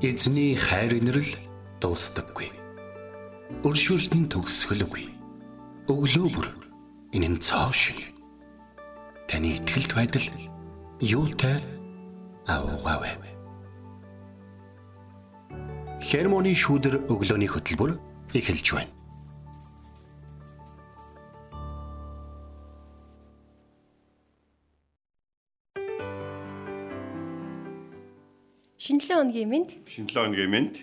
Эзний хайр инрэл дуустдаггүй. Өршөөлт нь төгсгөлгүй. Өглөө бүр энэ нь цоо шиг. Таны ихтгэлт байдал юутай аавгаавэ. Хермоны шүүдэр өглөөний хөтөлбөр эхэлж байна. Өдрийн мэд. Шинжлэх өдрийн мэд.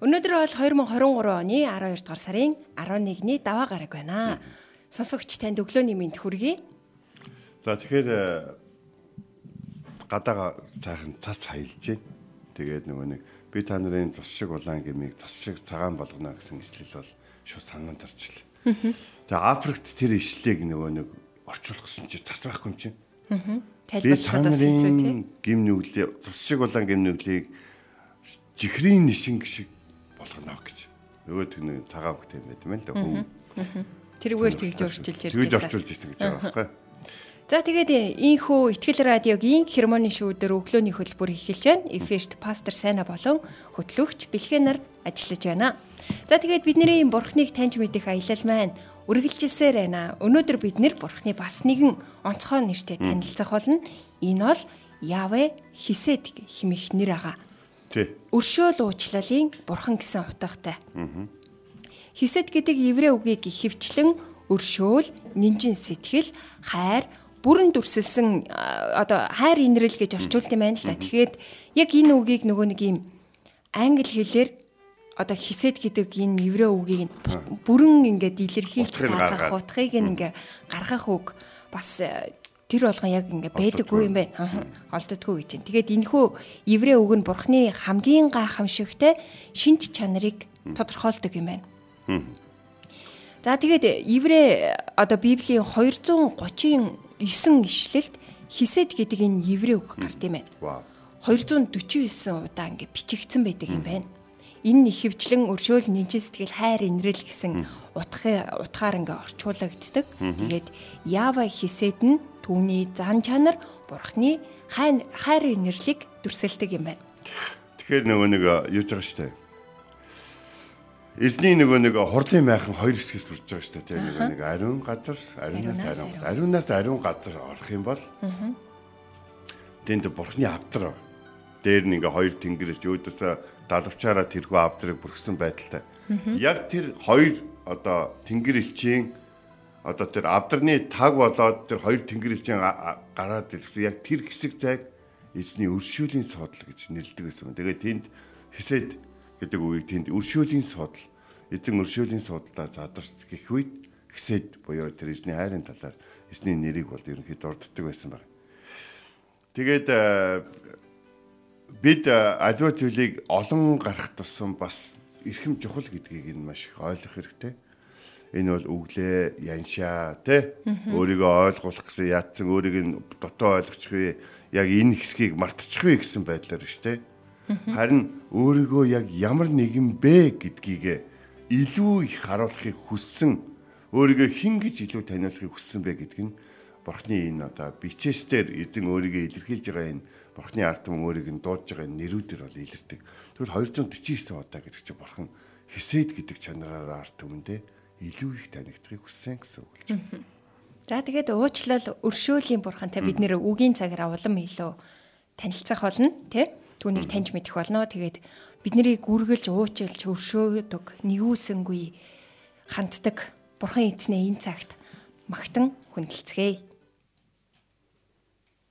Өнөөдөр бол 2023 оны 12 дугаар сарын 11-ний даваа гараг байна. Сонсогч танд өглөөний мэд хүргэе. За тэгэхээр э, гадаага цаахан цас хаялж байна. Тэгээд нөгөө нэг би та нарын тус шиг улаан гмийг тус шиг цагаан болгоно гэсэн ишлэл бол шууд санаанд орчлоо. Тэгээ Африкт тэр ишлэгийг нөгөө нэг орчуулах гэсэн чинь цас байхгүй юм чинь. Тайлбарлахад бас хэцүү тий. Гим нүглээ тус шиг улаан гим нүглийг жихрийн нишинг шиг болгоно гэж. Нөгөө тэр нэг цагаан хөхтэй юм байт юм л да. Тэрүүгээр тэгж орчилж ярьж байсан. Тэгж орчуулж ирсэн гэж байгаа байхгүй. За тэгээд ийхүү ихтгэл радиогийн хермоны шүүдэр өглөөний хөтөлбөр эхэлж байна. Эфирт пастор Сайна болон хөтлөгч Бэлхэнаар ажиллаж байна. За тэгээд бидний бурхныг таньж мэдэх аялал маань үргэлжилсээр байна. Өнөөдөр бид нэр бурхны бас нэгэн онцгой нэртэй танилцах болно. Энэ бол Явэ Хисед хэмэх нэр ага. Тий. Өршөөл уучлалын бурхан гэсэн утгатай. Хисед гэдэг еврей үгийг ихэвчлэн өршөөл, нинжин сэтгэл, хайр, бүрэн дүрсэлсэн одоо хайр инрэл гэж орчуулд юм байна л да. Тэгэхээр яг энэ үгийг нөгөө нэг юм англи хэлээр одоо хисэд гэдэг энэ еврей үгийг бүрэн ингээд илэрхийлж гаргах утгыг ингээ гаргах үг бас тэр болгон яг ингээ байдаггүй юм байна. Олддоггүй гэж. Тэгээд энэхүү еврей үг нь бурхны хамгийн гайхамшигтай шинж чанарыг тодорхойлдог юм байна. За тэгээд еврей одоо Библийн 230 9 ишлэлд хисэд гэдэг энэ еврей үг гард юм байна. 249 удаа ингэ бичигдсэн байдаг юм байна. Энэ их хвчлэн өршөөл нинжин сэтгэл хайр инрэл гэсэн утгын утгаар ингээ орчуулагддаг. Тэгээд Ява хисэд нь түүний зан чанар бурхны хайр хайр инэрлийг дүрсэлдэг юм байна. Тэгэхээр нөгөө нэг юу ч байгаа штэ. Эзний нөгөө нэг хурлын майхан хоёр хэсгээс бүрж байгаа шүү дээ. Нөгөө нэг ариун газар, ариунаас ариун, ариунаас ариун газар орох юм бол тэнд бурхны авдар дээр нэг хоёр тэнгэрч өөдөөс далавчаараа тэрхүү авдрыг бүрхсэн байдалтай. Яг тэр хоёр одоо тэнгэр элчийн одоо тэр авдарны таг болоод тэр хоёр тэнгэр элчийн гараад ирсэн яг тэр хэсэг зайг эзний өршөөлийн содл гэж нэрлэдэг байсан. Тэгээд тэнд хэсэд гэдэг үгийг тэнд өршөөлийн судал эзэн өршөөлийн судалдаа задарч гих үед гисэд буюу тэр эзний хайрын талаар эзний нэрийг бол ерөнхийдөө дурддаг байсан байна. Тэгээд бид аливаа зүйлийг олон гарах тусам бас эрхэм чухал гэдгийг нь маш их ойлгох хэрэгтэй. Энэ бол өглөө яншаа тий өөрийгөө ойлгуулах гэсэн яатсан өөрийг нь дотоо ойлгочихвээ яг энэ хэсгийг мартчихвээ гэсэн байдлаар шүү дээ Харин өөрийгөө яг ямар нэгэн бэ гэдгийг илүү их харуулахыг хүссэн өөрийгөө хэн гэж илүү таниулахыг хүссэн бэ гэдг нь Бурхны энэ одоо бичээсээр эзэн өөрийгөө илэрхийлж байгаа энэ Бурхны ард түмэн өөрийг нь дуудаж байгаа нэрүүдэр бол илэрдэг. Тэгвэл 249 удаа гэдэг чинь Бурхан Хисэд гэдэг чанараараа ард түмэндээ илүү их танигдахыг хүссэн гэсэн үг л чинь. За тэгээд уучлал өршөөлийн бурхантай бид нэр үгийн цагаар улам илүү танилцах болно тий түүнийг таньж мэдэх болно. Тэгээд бид нарыг үргэлж уучлж өршөөдөг, нэгүүлсэнгүй ханддаг Бурхан эзнээ энэ цагт магтан хүндэлцгээе.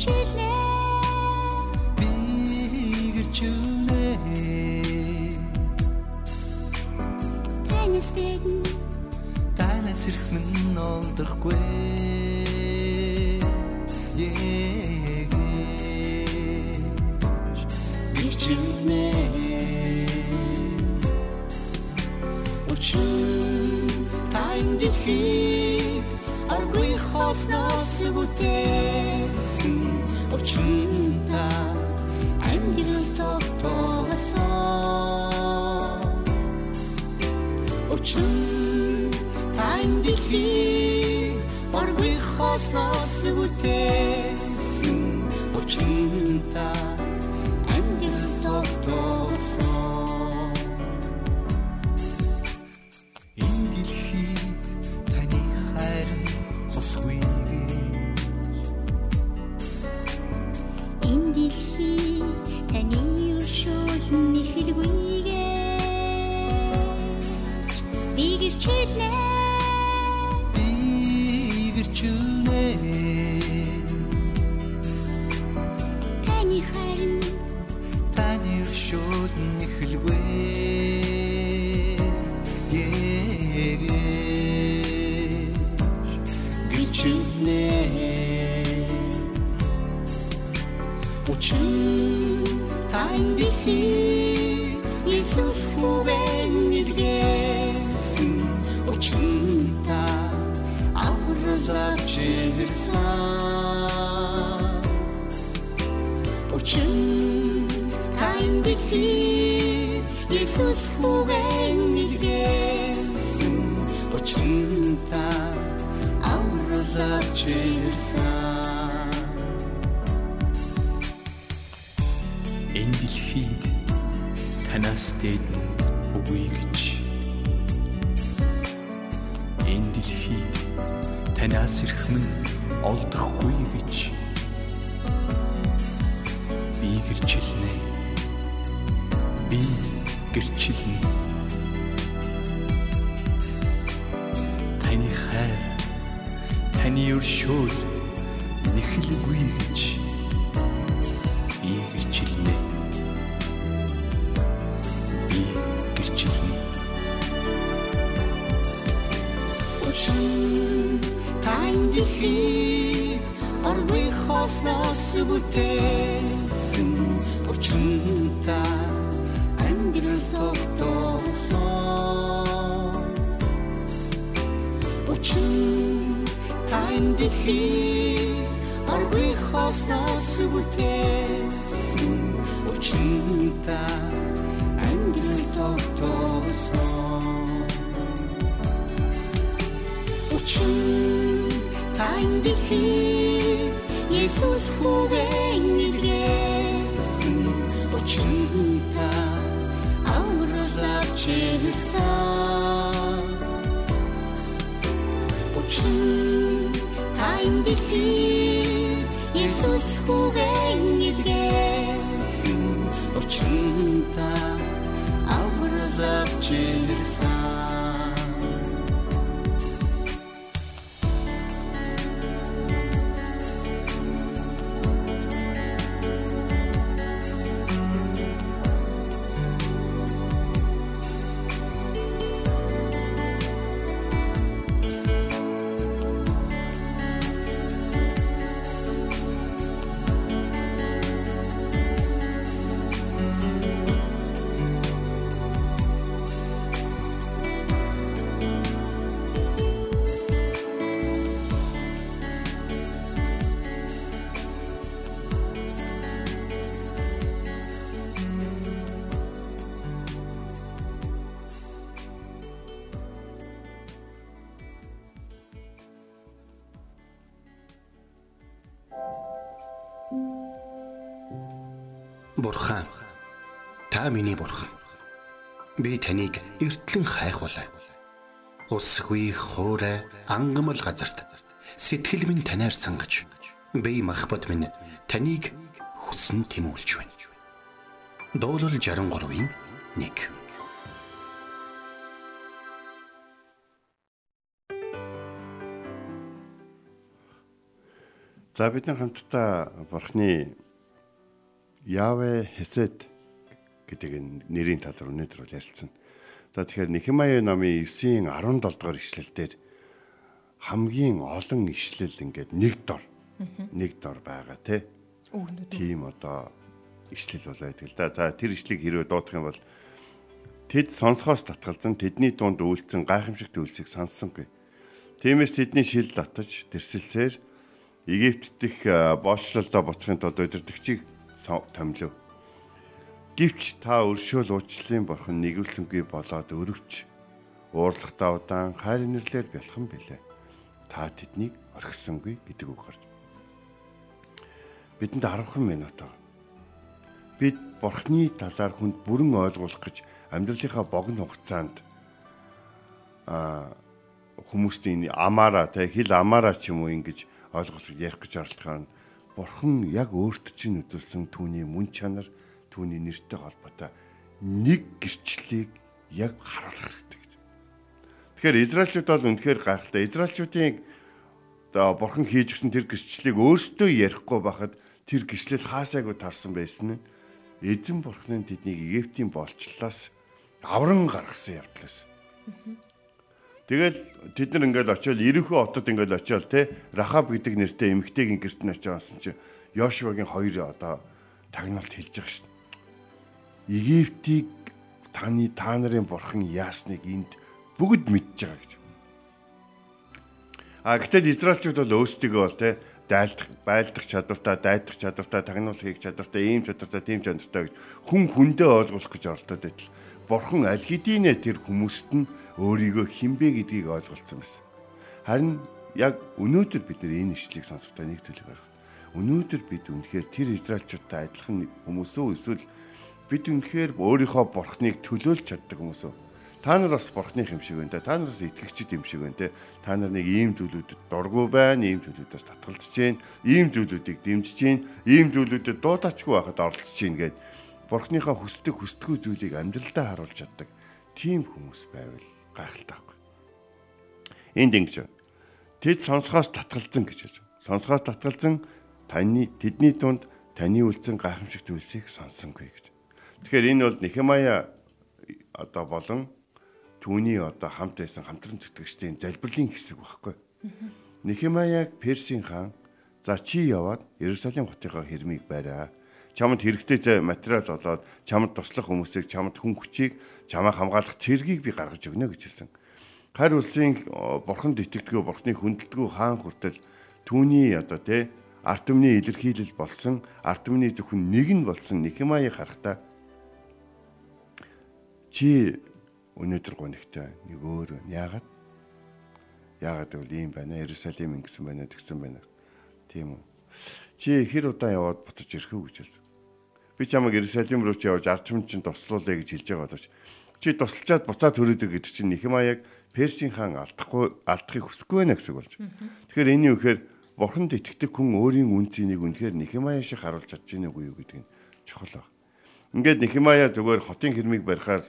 гэрч үлээ би гэрч үлээ танаас дэгэн танаас ирэх мэн олдохгүй ээгээ гэрч үлээ Учир тань дэлхийг аргүй хосноос бүтээ бүтээсэн Учир та амьдрал Энэ дэлхий таны Иесус хүүгэн илгээсэн Учир та авралаач ирсэн энэ дэлхийд танаас дээдэн үгүй гэж. Энэ дэлхийд танаас эрхмэн олдохгүй гэж. Би гэрчилнэ. Би гэрчилнэ. Таны хайр таны өршөөл нэхэлгүй гэж би гэрчилнэ. Би гэрчилнэ. Учир тань дэлхийг аргүй хосноос бүтээсэн Учир та миний бурхан. Би таныг эртлэн хайхвалаа. Усгүй хоорой ангамл газарт сэтгэл минь танаар сангаж би махбат минь таныг хүсн тимүүлж байна. Дуулал 63-ийн 1 За бидний хамтдаа бурхны Явэ Хесед гэдэг нэрийн тал руу өнөөдөр бол ярилцсан. За тэгэхээр Нехемая номын 9-ийн 17 дугаар ишлэл дээр хамгийн олон ишлэл ингээд нэг дор нэг дор байгаа тий. Үгнүүд. Тийм одоо ишлэл бол байдаг л да. За тэр ишлийг хэрвээ дуудах юм бол Тэд сонсохоос татгалзан тэдний дунд үйлцэн гайхамшигт үйлсийг сонссонгүй. Тиймээс тэдний шил татаж тэрсэлсээр Египт дэх боочлолдоо буцахын тулд өдөртөгчийг томлив. Гэвч та өршөөл уучлалын бурхан нэгүүлсэнгүй болоод өрөвч. Уурлахтаа удаан хайр нэрлэр бялхан билээ. Та тэднийг орхисонгүй гэдэг үг гарч. Бидэнд 10 минут аа. Бид бурхны талаар хүнд бүрэн ойлгуулах гэж амьдралынхаа богино хугацаанд а хүмүүсийн амаараа те хэл амаараа ч юм уу ингэж ойлгож ярих гэж оролдохоор бурхан яг өөрт чинь өдөрсөн түүний мөн чанар түүний нэртэй холбоотой нэг гэрчлэлийг яг харуулах хэрэгтэй. Тэгэхээр израилчууд бол үнэхээр гайхалтай. Израилчуудын одоо бурхан хийж өгсөн тэр гэрчлэлийг өөрсдөө ярихгүй байхад тэр гэрчлэл хаасайг тарсан байсан нь эзэн бурхны тэднийг Египтийн болчлоос авран гаргасан явдлаас. Тэгэл тэд нар ингээл очиод Ирихүү хотод ингээл очиод те Рахаб гэдэг нэртэй эмэгтэйгийн герт нь очиодсан чинь Йошуагийн хоёр одоо тагналт хэлж байгаа шин. Египтийг таны та нарын бурхан яасныг энд бүгд мэдж байгаа гэж. А гэтэл Израильчууд бол өөрсдөө бол те дайлдах, байлдах чадвартай, дайдах чадвартай, тагнуул хийх чадвартай, ийм чадвартай, тийм чадвартай гэж хүн хүндээ ойлгуулах гэж оролдоод байтал бурхан аль хэдийнэ тэр хүмүүст нь өөрийгөө хинбэ гэдгийг ойлголцсон байсан. Харин яг өнөөдөр бид нэр энэ ишлэгийг сонсохдоо нэг зүйлийг харах. Өнөөдөр бид үнэхээр тэр израилчуудтай адилхан хүмүүс үү эсвэл бид үнэхээр өөрийнхөө бурхныг төлөөлж чаддаг хүмүүс үү? Та нар бас бурхны юм шиг байна. Та нар бас итгэгчд юм шиг байна те. Та нар нэг ийм зүйлүүдэд дургу байна, ийм зүйлүүдээс татгалзаж байна, ийм зүйлүүдийг дэмжиж байна, ийм зүйлүүдэд дуудаачгүй байхад оролцож байна гэдэг бурхныхаа хүсдэг хүсдэггүй зүйлийг амьдралдаа харуулж чаддаг тийм хүмүүс байвал гайхалтай байхгүй. Энд ингэж тэд сонсохоос татгалзан гэж хэлж. Сонсохоос татгалзан таны тэдний дунд таны үлдсэн гайхамшигт үйлсийг сонсонгүй гэж. Тэгэхээр энэ бол Нехемая одоо болон түүний одоо хамт байсан хамтран төтгөгчдийн залбирлын хэсэг багхгүй. Нехемаяг Персийн хаан за чи яваад Иерусалим хотынхоо хэрмийг бариа чамд хэрэгтэй зай материал олоод чамд туслах хүмүүсийг чамд хүн хүчийг чамаа хамгаалах цэргийг би гаргаж өгнө гэж хэлсэн. Харь улсын бурханд итгэдэггүй бурхны хүндэлдэггүй хаан хүртэл түүний одоо тэ арт түмний илэрхийлэл болсон арт түмний зөвхөн нэг нь болсон Нихимаяг харахтаа чи өнөөдөр гонигтай нэг өөр яагаад? Яагаад гэвэл ийм байна Иерусалим ингэсэн байна тэгсэн байна. Тийм үү. Чи хэр удаан яваад буцаж ирэх үү гэж хэлсэн. Би чамайг Иерусалим руу ч явж ардчим чинь туслуулъя гэж хэлж байгаа боловч чи тусалчаад буцаад төрөөдөг гэдэг чинь Нихимаяг Персийн хаан алдахгүй алдахыг хүсэхгүй байна гэсэн болж. Тэгэхээр энэ юу гэхээр бурханд итгэдэг хүн өөрийн үн цэнийг үнэхээр Нихимая шиг харуулж чадж байна уу юу гэдэг нь чухал баг. Ингээд Нихимая зүгээр хотын хэрмийг барихаар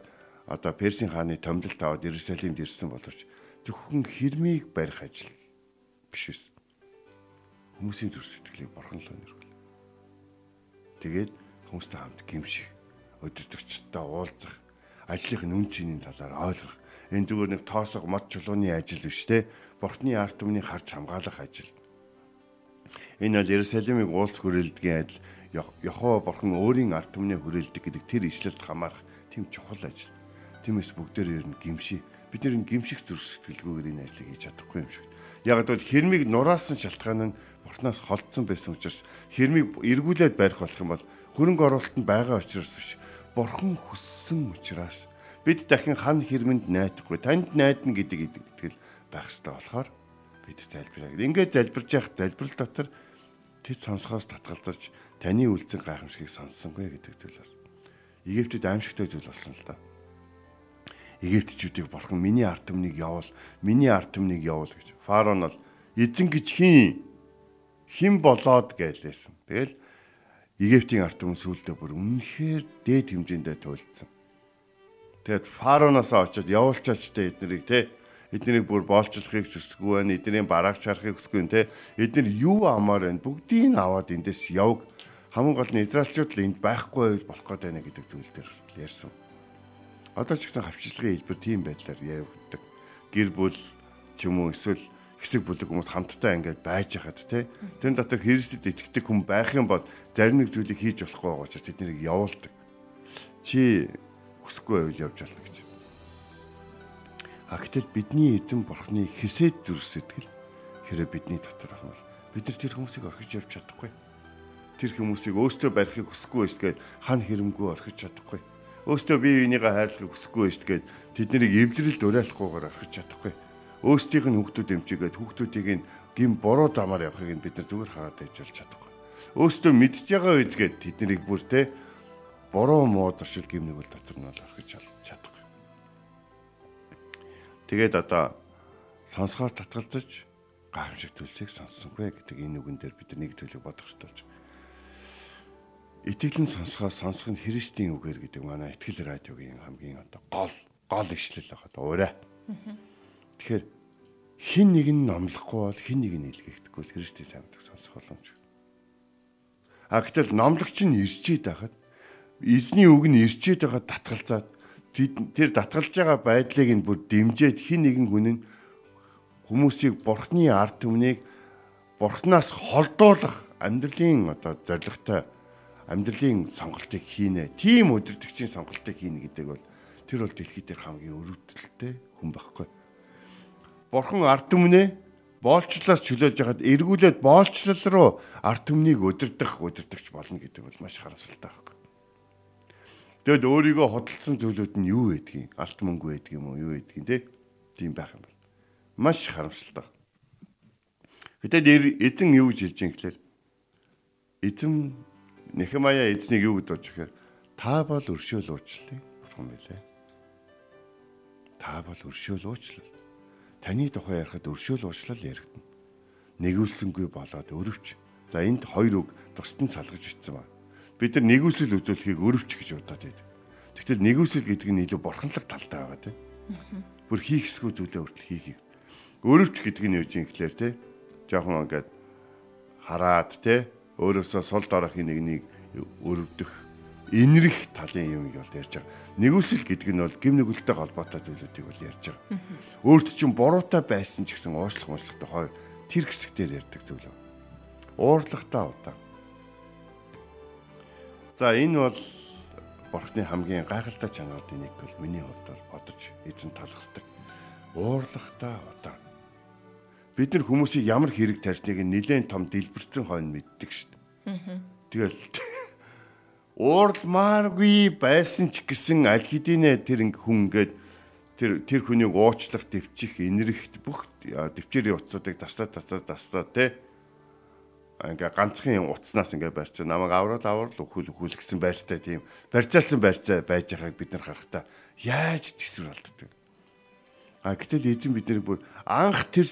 одоо Персийн хааны томдолт аваад Иерусалимд ирсэн боловч зөвхөн хэрмийг барих ажил биш байсан. Хүмүүсийн зүрх сэтгэлийг бурхан л өнөргөл. Тэгээд хүмүүстэй хамт гимших, өдөртөгчтэй уулзах, ажлынх нь үн цэнийн талаар ойлгох. Энэ зүгээр нэг тоосго мод чулууны ажил биш те. Бурхны арт түмний харж хамгаалах ажил. Энэ бол Иерусалимыг уулз хүрээлдгийн адил Яхова бурхан өөрийн арт түмний хүрээлдэг гэдэг тэр ишлэлд хамаарах тийм чухал ажил. Тиймээс бүгдээр ер нь гимши. Бид нэр гимших зүрх сэтгэлгүйгээр энэ ажлыг хийж чадахгүй юм шиг. Яг л хэрмийг нураасан шалтгаан нь бурхнаас холдсон байсан учраас хэрмийг эргүүлээд барих болох юм бол хөрөнгө оруулалтанд байгаа учраас биш. Бурхан хүссэн учраас бид дахин хан хэрмэнд найдахгүй танд найдна гэдэг итгэл байх ёстой болохоор бид залбираа. Ингээд залбирж явах залбирал дотор тэд сонсохоос татгалзаж таны үлцэн гайхамшигыг сонссонгүй гэдэг зүйл бас. Египтэд аимшигтай зүйл болсон л да. Египтчүүдийг бурхан миний арт түмнийг явуул, миний арт түмнийг явуул гэж. Фараон бол эзэн гэж хин хэн болоод гэлээсэн. Тэгэл Египтийн арт түмэн сүулдэ бүр үнэхээр дээд хэмжээндээ туйлдсан. Тэгээд фараоноос очоод явуулчаач тэ эднэрийг те эднийг бүр боолчлохыг хүсэхгүй байна. Эдний бараагч харахыг хүсэхгүй те. Эднэр юу амаар байна? Бүгдийг нь аваад эндээс явг. Хамгийн гол нь израилчууд л энд байхгүй болох гээд байна гэдэг зүйл дээр ярьсан. Одоо ч гэсэн хавчлагын хэлбэр тийм байдлаар явагддаг. Гэр бүл ч юм уу эсвэл хэсэг бүлэг хүмүүс хамтдаа ингээд байж хахад те тэр дотор Христэд итгэдэг хүн байх юм бол зарим нэг зүйлийг хийж болохгүй байгаа учраас тэднийг явуулдаг. Чи хүсэхгүй байвал явж болно гэж. А гэтэл бидний эзэн бурхны хисээд зүрх сэтгэл хэрэг бидний дотор ах юм бол бид нар тэр хүмүүсийг орхиж явж чадахгүй. Тэр хүмүүсийг өөстөө барихыг хүсэхгүй байж тэгээд хан хэрэмгүй орхиж чадахгүй. Өөстөө бие бинийгээ хайрлахыг хүсэхгүй байж тэгээд тэднийг эвлэрэлд уриалахгүйгээр орхиж чадахгүй. Өөстийнх нь хүүхдүүд эмчигээд хүүхдүүдийг нь гин буруу замаар явахыг бид нар зүгээр хараад байж болж чадахгүй. Өөстөө мэдж байгаа үедгээд тэднийг бүр те буруу муударшил гимнэг бол дотор нь бол орхиж чадахгүй. Тэгээд одоо сонсгоор татгалзаж гайхамшиг төлсийг сонссонгүй гэдэг энэ үгэн дээр бид нэг төлөв бодох хэрэгтэй болж байна. Итгэлэн сонсгоо сонсох нь Христийн үгээр гэдэг манай итгэл радиогийн хамгийн одоо гол гол ишлэл байгаа даа уурай. Тэгэхээр хин нэг нь номлохгүй бол хин нэг нь илгээхдэггүй Христийн сайн мэдээ сонсох боломж. А гэтэл номлогч нь ирчээд байхад эзний үг нь ирчээд байхад татгалзаад тэр татгалж байгаа байдлыг нь бүр дэмжиж хин нэгэн хүн нь хүмүүсийг бурхны ард түмнийг бурхнаас холдуулах амьдралын одоо зоригтой амьдралын сонголтыг хийнэ. Тим өдөртөгчийн сонголтыг хийнэ гэдэг бол тэр бол дэлхий дээр хамгийн өрөвдөлттэй хүн байхгүй. Бурхан ард түмнээ боолчлоос чөлөөж яхад эргүүлээд боолчлол руу ард түмнийг өдөрдөх өдөрдөгч болно гэдэг бол маш харамсалтай байна. Тэгэд өөрийгөө хөдөлсөн зүйлүүд нь юу байдгийг, алт мөнгө байдаг юм уу, юу байдгийг те тийм байх юм бол маш харамсалтай. Гэтэл эзэн юу гэж хэлж юм гэхээр эзэн Нехемая эзнийг юу гэж бодож гэхээр та бол өршөөл уучлалын бурхан билээ. Та бол өршөөл уучлал. Таны тухай ярихад өршөөл уучлал яригдана. Нэгүүлсэнгүй болоод өрөвч. За энд хоёр үг тусад нь салгаж бичсэн ба. Бид нар нэгүсэл үзүүлэхийг өрөвч гэж удаад байдаг. Тэгтэл нэгүсэл гэдэг нь илүү бурханлаг талтай байгаа тийм. Бүр хийх эсгүй зүйлээ хүртэл хийхийг. Өрөвч гэдэг нь юу юм гэхлээр тийм. Жохон ингээд хараад тийм. Өөрөөсөө сул дорохын нэгнийг өрөвдөх инрэх талын юм бол ярьж байгаа. Нэгүсэл гэдэг нь бол гим нүгэлтэй холбоотой зүйлүүдийг бол ярьж байгаа. Өөрт чинь буруутай байсан ч гэсэн уушлах муушлахтай хоёр тэр хэсгээр ярьдаг зүйл. Уурлагтай удаа. За энэ бол бурхны хамгийн гайхалтай чанарын нэг бол миний хувьд бол бодож эзэн талархдаг. Уурлагтай удаа. Бид нар хүмүүсийг ямар хэрэг тарьсныг нэлээд том дэлбэрсэн хойно мэддэг шүү дээ. Тэгэл уурламааргүй байсан ч гэсэн аль хэдийнэ тэр хүн ингээд тэр тэр хүнийг уучлах, дэвчих, инэрхт бүх дэвчээрийн утсуудыг таслаа таслаа таслаа те ингээ ганцхан утаснаас ингээ барьцаа намайг аврал аврал өхөл өхөл гэсэн байртай тийм барьцаалсан байрцаа байж байгааг бид нар харахтаа яаж төсвөр алддаг. А гэтэл эзэн биднийг бүр анх тэр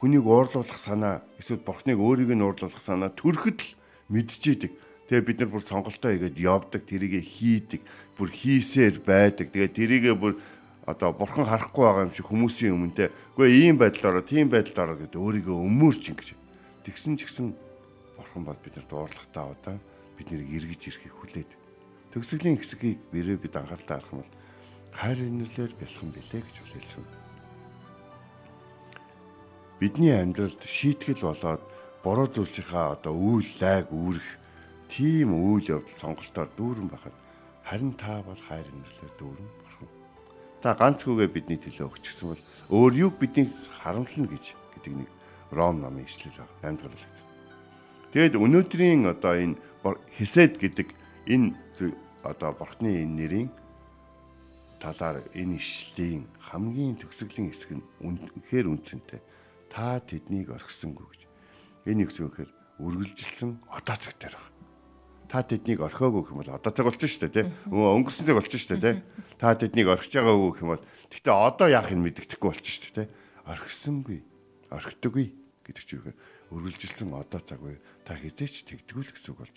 хүнийг уурлуулах санаа эсвэл бурхныг өөрийг нь уурлуулах санаа төрөхөд л мэдчихийдэг Тэгээ бид нар бүр сонголтоо хийгээд явдаг, тэрийгэ хийдэг, бүр хийсээр байдаг. Тэгээ тэрийгэ бүр одоо бурхан харахгүй байгаа юм шиг хүмүүсийн өмнөдөө үгүй ийм байдлаараа, тийм байдлаараа гэдэг өөрийгөө өмөрч ингэж. Тэгсэн ч гэсэн бурхан бол бид нар дуурлагтаа удаа бид нэрийг эргэж ирэхийг хүлээд. Төгсгөлийн хэсгийг бэрээ бид анхааралтай харах юм бол хайр инэрлэр бэлхэн билээ гэж хэлсэн. Бидний амьдралд шийтгэл болоод буруу зүйлсийнхаа одоо үйл лайг үүрэх тийм үйл явдал сонголтоор дүүрэн байхад харин та бол хайр инэрлэр дүүрэн бурхан. Та ганцгүйгээ бидний төлөө өгчихсөн бол өөр юг бидний харамлна гэж гэдэг нэг Ром намын ишлэл байна. Амьдралд. Тэгэд өнөөдрийн одоо энэ хисэд гэдэг энэ одоо бурхны энэ нэрийн талаар энэ ишлийн хамгийн төгсгөлийн хэсэг нь үнэхээр үнцэнтэй. Та тэднийг орхисонгүй гэж. Энэ их зөвхөр үргэлжилсэн одоо цаг дээр байна та тэднийг орхиогүй гэх юм бол одоо цаг болж штэ тий. Өнгөрсөн цаг болж штэ тий. Та тэднийг орхиж байгаагүй гэх юм бол гэхдээ одоо яах юм мэддэхгүй болж штэ тий. Орхисонгүй. Орхидоггүй гэдэг чинь юу үргэлжилсэн одоо цаг үе та хизээч тэгдэггүй л гэсэн үг болж.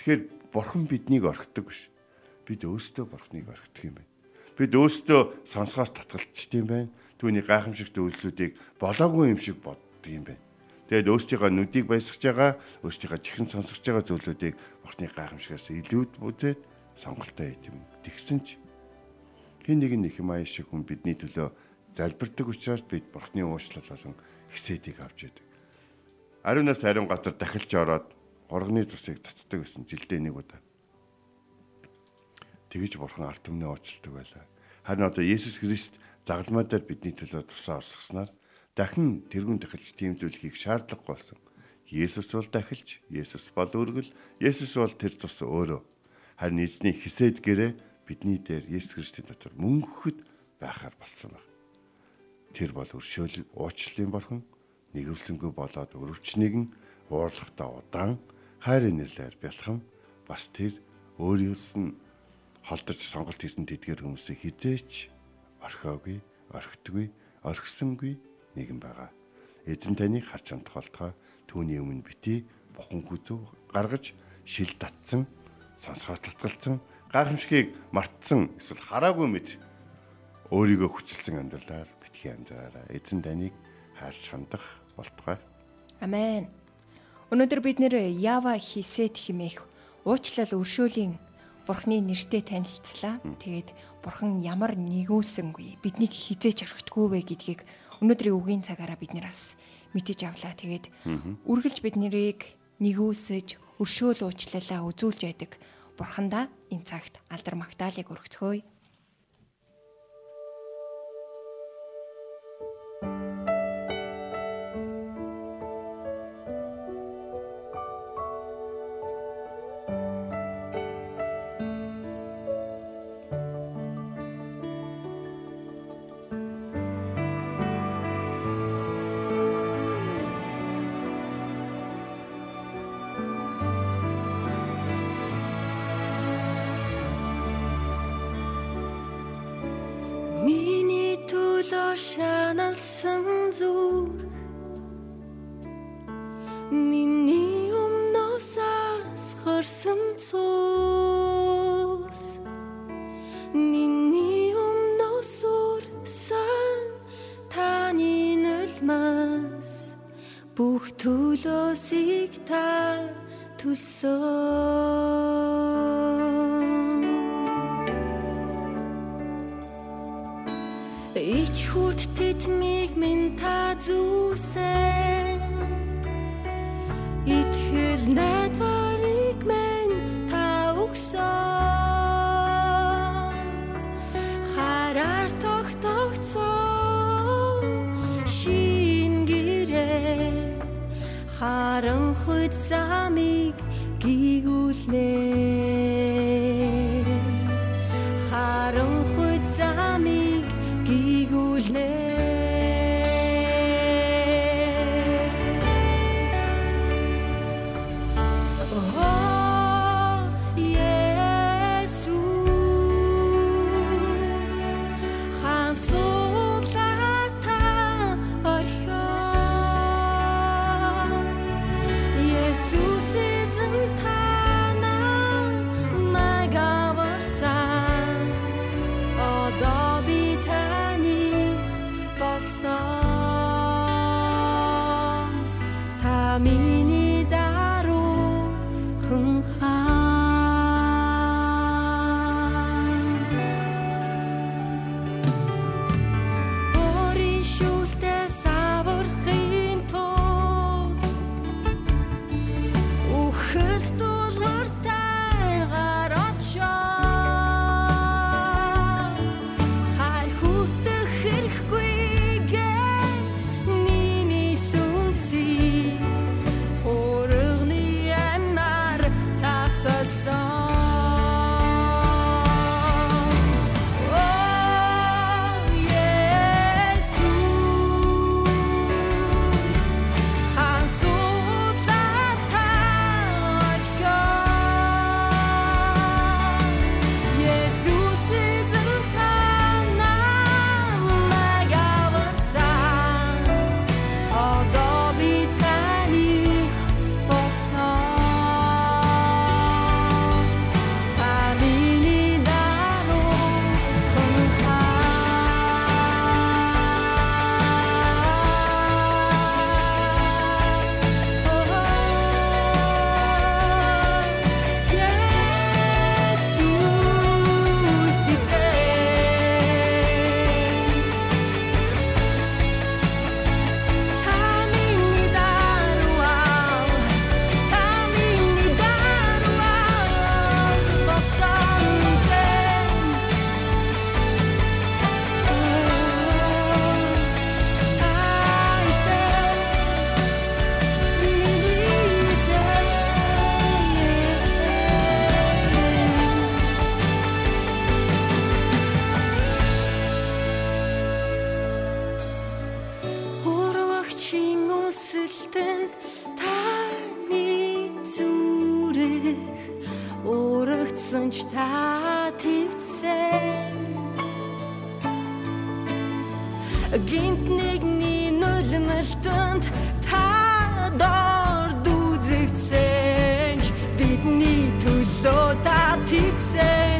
Тэгэхээр бурхан биднийг орхидог биш. Бид өөрсдөө бурханыг орхидог юм байна. Бид өөрсдөө сонсгоос татгалцдаг юм байна. Түүний гайхамшигт үйлсүүдийг болоогүй юм шиг боддог юм байна. Тэгээд өөрсдийнхөө нүдийг баясгаж байгаа, өөрсдийнхөө чихэн сонсгож байгаа зүйлүүдийг бурхны гайхамшигаас илүүд үзээд сонголтоо хийх юм. Тэгсэн ч хин нэг нэг юм аяа шиг хүн бидний төлөө залбирдаг учраас бид бурхны уучлал болон хэсэдийг авч яадаг. Ариунаас ариун газар дахилж ороод урганы цусыг цацдаг гэсэн жилдээ нэг удаа. Тэгэж бурхан арт түмнээ уучлдаг байлаа. Харин одоо Есүс Христ загалмай дээр бидний төлөө тусаа орсгосноор дахин тэрүүн дахилж тийм зүйл хийх шаардлагагүй болсон. Есүс бол дахилж, Есүс бол өргөл, Есүс бол тэр тус өөрөө. Харин эзний хисэд гэрээ бидний дээр Есүс Христийн дотор мөнгөхөд байхаар болсон байна. Тэр бол өршөөл уучлалын борхон нэгвсэнгүй болоод өрөвчнийг нь уурлахтаа удаан хайрын нэрлээр бялхам бас тэр өөрөөс нь холдож сонголт хийсэн тэдгэр хүмүүсийг хизээч орхиогүй, орхитгүй, орхисонгүй нэгэн байгаа. Эзэн таныг харж амтах болтгой түүний өмнө бити бухан хүзүү гаргаж шил татсан, сонсгоо татгалцсан, гайхамшигыг мартсан эсвэл хараагүй мэд өөрийгөө хүчилсэн амьдралаар битгий амьдраараа эзэн таныг хайрч хандах болтугай. Амен. Өнөөдөр бид нэр Ява хисэд химээх уучлал өршөөлийн Бурхны нэртэй танилцлаа. Тэгээд Бурхан ямар нэгөөсөнгүй биднийг хизээч орхитгүй вэ гэдгийг өнөөдрийн үгийн цагаараа бид нэр бас мэдэж авлаа. Тэгээд үргэлж бид нарыг нэгөөсөж өршөөл уучлалаа үзүүлж байдаг Бурхандаа энэ цагт алдар магтаалыг өргөцгөөе. Төлөө шаналсан зүр. Миний өмнөөс асгарсан цус. Миний өмнөөс урсан таны нулмас бүх төлөөсийг та төлсөн Ich хурд тэтмиг минь та зүүсэн Итгэл найдварыг минь та өгсөн Хараар тогтогцсон шин гэрээ Харанхуйд замыг гигүүлнэ гинт нэгний нулималтанд та дорд үзэгцэн ч бидний төлөө та твцэн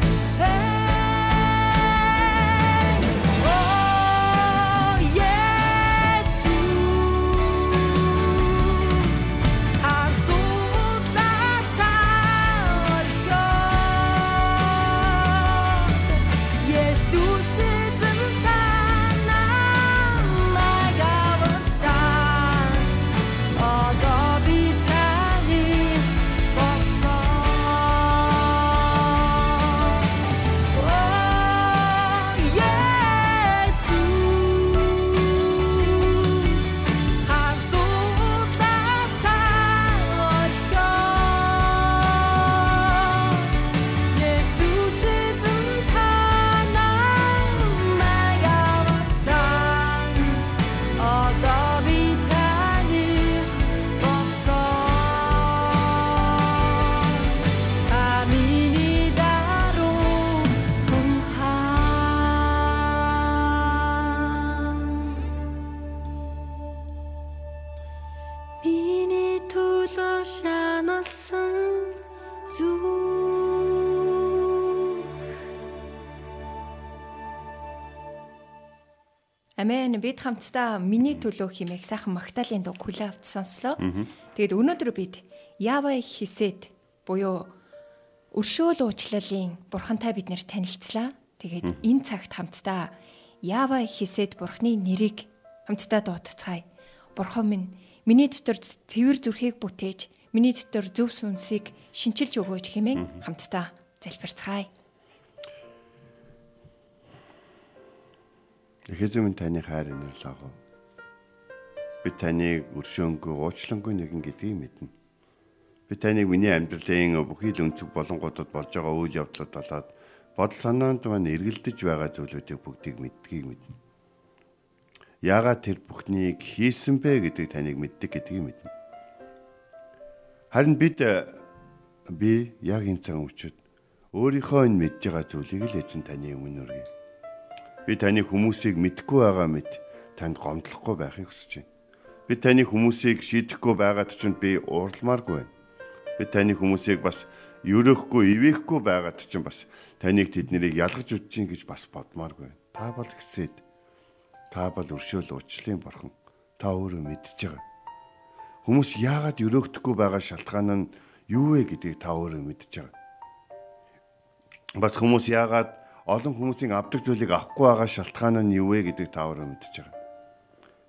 Амен бид хамтдаа миний төлөө химээх сайхан Магдалины дуу хүлээ авч сонслоо. Тэгээд өнөөдөр бид Ява хисэд буюу өршөөл уучлалын бурхантай бид нэр танилцлаа. Тэгээд энэ цагт хамтдаа Ява хисэд бурхны нэрийг хамтдаа дуудацгаая. Бурхан минь миний дотор цэвэр зүрхийг бүтээж, миний дотор зөв сүнсийг шинчилж өгөөч хэмээн хамтдаа залбирцгаая. Эхэзэн таны хайр инэрл агав. Би таныг өршөөнгүй уучлангүй нэгэн гэдгийг мэднэ. Би таныг миний амьдралын бүхий л өнцөг болонгуудад болж байгаа үйл явдлууд болоод бодол санаанд маань эргэлдэж байгаа зүйлүүдийг бүгдийг мэддгийг мэднэ. Яагаад тэр бүхнийг хийсэн бэ гэдгийг таныг мэддэг гэдгийг мэднэ. Харин бид би яг энэ цаг үчид өөрийнхөө энэ мэдж байгаа зүйлийг л эзэн таны өмнө өргөе. Би таны хүмүүсийг мэдгүй байгаа мэт танд гомдлохгүй байхыг хүсэж байна. Би таны хүмүүсийг шийдэхгүй байгаад чинь би уурлмааргүй байна. Би таны хүмүүсийг бас ерөөхгүй, ивэхгүй байгаад чинь бас таныг тэднийг ялгаж үдчихин гэж бас бодмааргүй байна. Та бол гисэд. Та бол өршөөл уучлалын бурхан. Та өөрөө мэдж байгаа. Хүмүүс яагаад өрөөгдөхгүй байгаа шалтгаан нь юу вэ гэдгийг та өөрөө мэдж байгаа. Бас хүмүүс яагаад олон хүмүүсийн авдаг зүйлийг авахгүй байгаа шалтгаан нь юу вэ гэдгийг та өөрөө мэдж байгаа.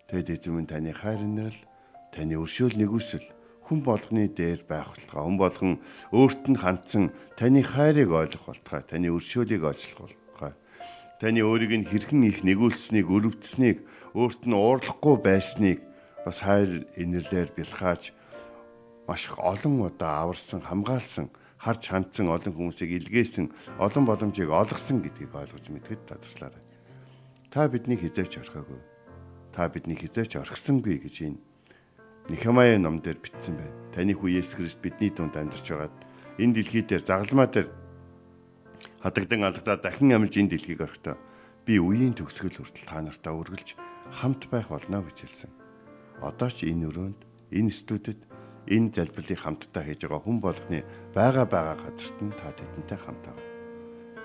Тэгэд эзэм минь таны хайр инэрл, таны өршөөл нэгүсэл хүн болгоны дээр байх болтугай. Хүн болгон өөрт нь хандсан таны хайрыг ойлгох болтугай. Таны өршөөлийг ойлгох болтугай. Таны өөрийг нь хэрхэн их нэгүүлсэнийг, өрөвдсөнийг, өөрт нь уурлахгүй байсныг бас хайр инэрлэр бэлхааж маш их олон удаа аварсан, хамгаалсан харж хандсан олон хүмүүсийг илгээсэн олон боломжийг олгосон гэдгийг ойлгож мэдгэд таслаарай. Та бидний хизээч орхиогүй. Та бидний хизээч орхисонгүй гэж энэ Нехемая ном дээр бичсэн байна. Таны хүү Есүс Христ бидний дунд амьдарч байгаад энэ дэлхий дээр загалмаа дээр хатагдан алдагдаа дахин амилж энэ дэлхийг орхитоо би үеийн төгсгөл хүртэл та нартаа үргэлж хамт байх болно гэж хэлсэн. Одоо ч энэ өрөөнд энэ студид энэ залбирлыг хамтдаа хийж байгаа хүн болгоны байгаа байгаа газарт нь та тэдэнтэй хамт ав.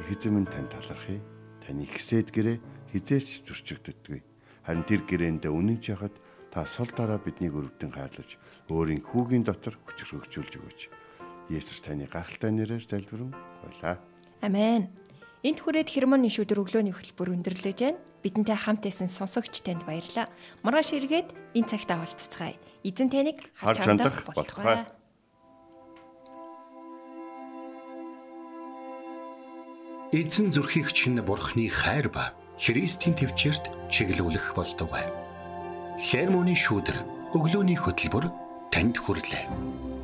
Их эзэм минь тань талархъя. Таны ихсэд гэрээ хизээч зөрчигддөггүй. Харин тэр гэрээндээ үнэн ч яхад та сул дараа биднийг өрөвдөн хайрлаж өөрийн хүүгийн дотор хүч хөгжүүлж өгөөч. Есүс таны гахалтай нэрээр залбирэн байлаа. Амен. Энд хүрээд хермоны шүдэр өглөөний хөтөлбөр өндөрлөж байна. Бидэнтэй хамт исэн сонсогч танд баярлалаа. Маргааш эргээд энэ цагт авалцгаая. Эзэн таныг Харж хандах болтугай. Эзэн зүрхийг чинь бурхны хайр ба Христийн төвчөрт чиглүүлэх болтугай. Хермоны шүүдэр өглөөний хөтөлбөр танд хүрэлээ.